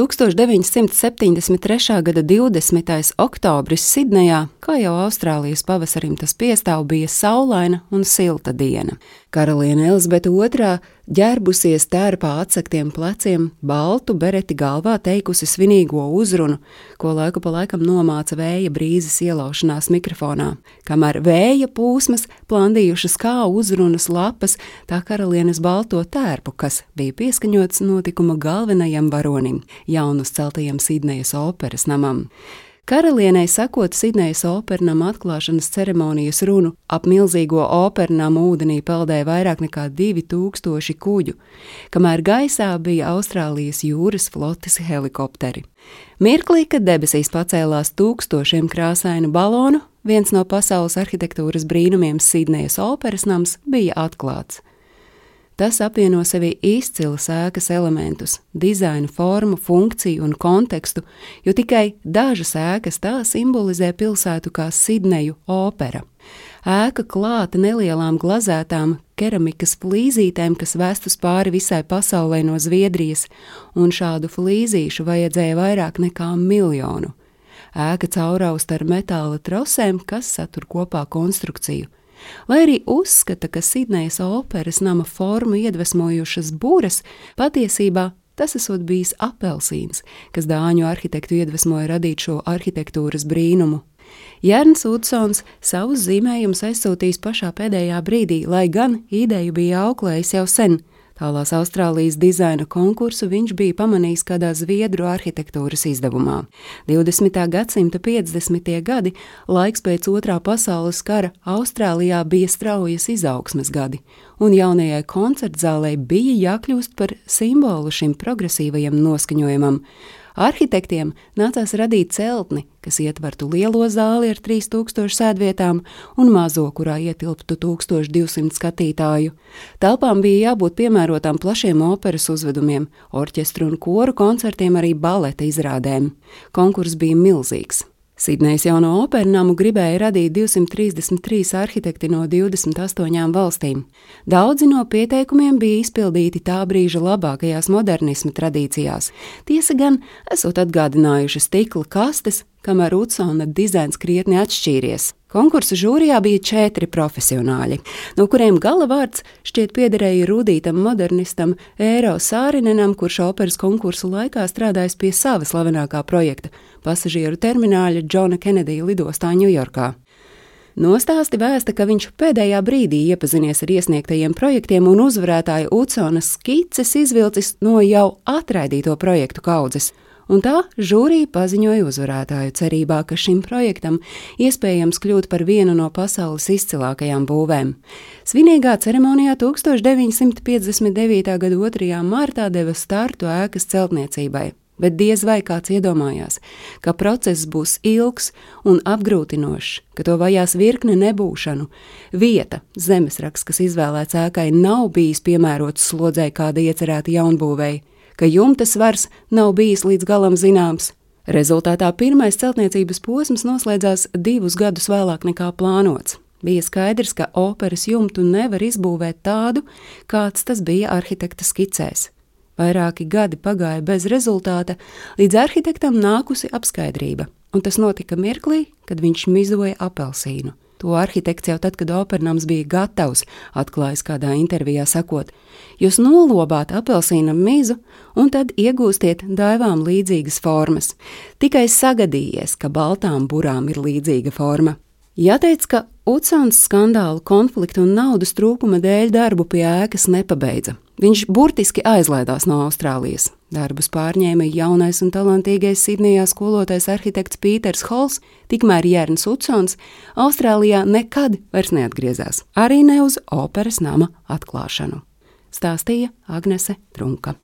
1973. gada 20. oktobris Sidnejā, kā jau Austrālijas pavasarim tas piestāv, bija saulaina un silta diena. Karaliene Elizabete II ģērbusies tērpā atsaktiem pleciem, baltu bereti galvā teikusi svinīgo uzrunu, ko laiku pa laikam nomāca vēja brīzes ielaušanās mikrofonā. Kamēr vēja pūsmas plandījušas kā uzrunas lapas, tā karalienes balto tērpu, kas bija pieskaņots notikuma galvenajam varonim - jaunus celtajam Sidnejas operas namam. Karalienei sakot Sidnejas opernam atklāšanas ceremonijas runu, ap milzīgo opernam ūdenī peldēja vairāk nekā 2000 kuģu, kamēr gaisā bija Austrālijas jūras flotes helikopteri. Mirklī, kad debesīs pacēlās tūkstošiem krāsainu balonu, viens no pasaules arhitektūras brīnumiem Sidnejas operas nams bija atklāts. Tas apvieno sevī izcilas ēkas elementus, dizainu, formu, funkciju un kontekstu, jo tikai dažas ēkas tā simbolizē pilsētu kā Sidneju opera. Ēka klāta nelielām glazētām keramikas flīzītēm, kas vestas pāri visai pasaulē no Zviedrijas, un šādu flīzīšu vajadzēja vairāk nekā miljonu. Ēka caurausta ar metāla trosēm, kas satur kopā konstrukciju. Lai arī uzskata, ka Sidnejas operas nama formu iedvesmojušas būras, patiesībā tas esot bijis apelsīns, kas dāņu arhitektu iedvesmoja radīt šo arhitektūras brīnumu. Jērns Udsons savus zīmējumus aizsūtījis pašā pēdējā brīdī, lai gan ideju bija auklējis jau sen, Tālās Austrālijas dizaina konkursu viņš bija pamanījis kādā zviedru arhitektūras izdevumā. 20. gadsimta 50. gadi, laiks pēc otrā pasaules kara, Austrālijā bija straujas izaugsmes gadi, un jaunajai koncertzālei bija jākļūst par simbolu šim progresīvajam noskaņojumam. Arhitektiem nācās radīt celtni, kas ietvertu lielo zāli ar 3000 sēdvietām un mazo, kurā ietilptu 1200 skatītāju. Telpām bija jābūt piemērotām plašiem operas uzvedumiem, orķestru un koru koncertiem, arī baleta izrādēm. Konkurss bija milzīgs. Sidnejas jauno operu namu gribēja radīt 233 arhitekti no 28 valstīm. Daudzi no pieteikumiem bija izpildīti tā brīža labākajās modernisma tradīcijās. Tiesa gan, esot atgādinājuši stikla kastes, kamēr Utsona dizains krietni atšķīries. Konkursu žūrijā bija četri profesionāļi, no kuriem gala vārds šķiet piederēja rudītam modernistam Eiro Sārinenam, kurš operas konkursu laikā strādājis pie sava slavenākā projekta - pasažieru termināļa Džona Kenedija lidostā Ņujorkā. Nostāsti vēsta, ka viņš pēdējā brīdī iepazinies ar iesniegtajiem projektiem un uzvarētāja Uconas skices izvilcis no jau atraidīto projektu kaudzes un tā žūrija paziņoja uzvarētāju cerībā, ka šim projektam iespējams kļūt par vienu no pasaules izcilākajām būvēm. Svinīgā ceremonijā 1959. gada 2. martā deva startu ēkas celtniecībai. Bet diez vai kāds iedomājās, ka process būs ilgs un apgrūtinošs, ka to vajās virkne nebūšanu. Vieta, zemesraksts, kas izvēlēts ēkai, nav bijis piemērots slodzei, kāda iecerēta jaunbūvēi ka jumta svars nav bijis līdz galam zināms. Rezultātā pirmais celtniecības posms noslēdzās divus gadus vēlāk nekā plānots. Bija skaidrs, ka operas jumtu nevar izbūvēt tādu, kāds tas bija arhitekta skicēs. Vairāki gadi pagāja bez rezultāta, līdz arhitektam nākusi apskaidrība, un tas notika mirklī, kad viņš mizoja apelsīnu. To arhitekts jau tad, kad opernams bija gatavs, atklājis kādā intervijā sakot, jūs nolobāt apelsīna mizu un tad iegūstiet daivām līdzīgas formas. Tikai sagadījies, ka baltām burām ir līdzīga forma. Jāteic, ka Utsons skandālu, konfliktu un naudas trūkuma dēļ darbu pie ēkas nepabeidza. Viņš burtiski aizlaidās no Austrālijas. Darbus pārņēma jaunais un talantīgais Sidnejā skolotājs arhitekts Pīters Hols, tikmēr Jērns Utsons Austrālijā nekad vairs neatgriezās, arī ne uz operas nama atklāšanu. Stāstīja Agnese Trunka.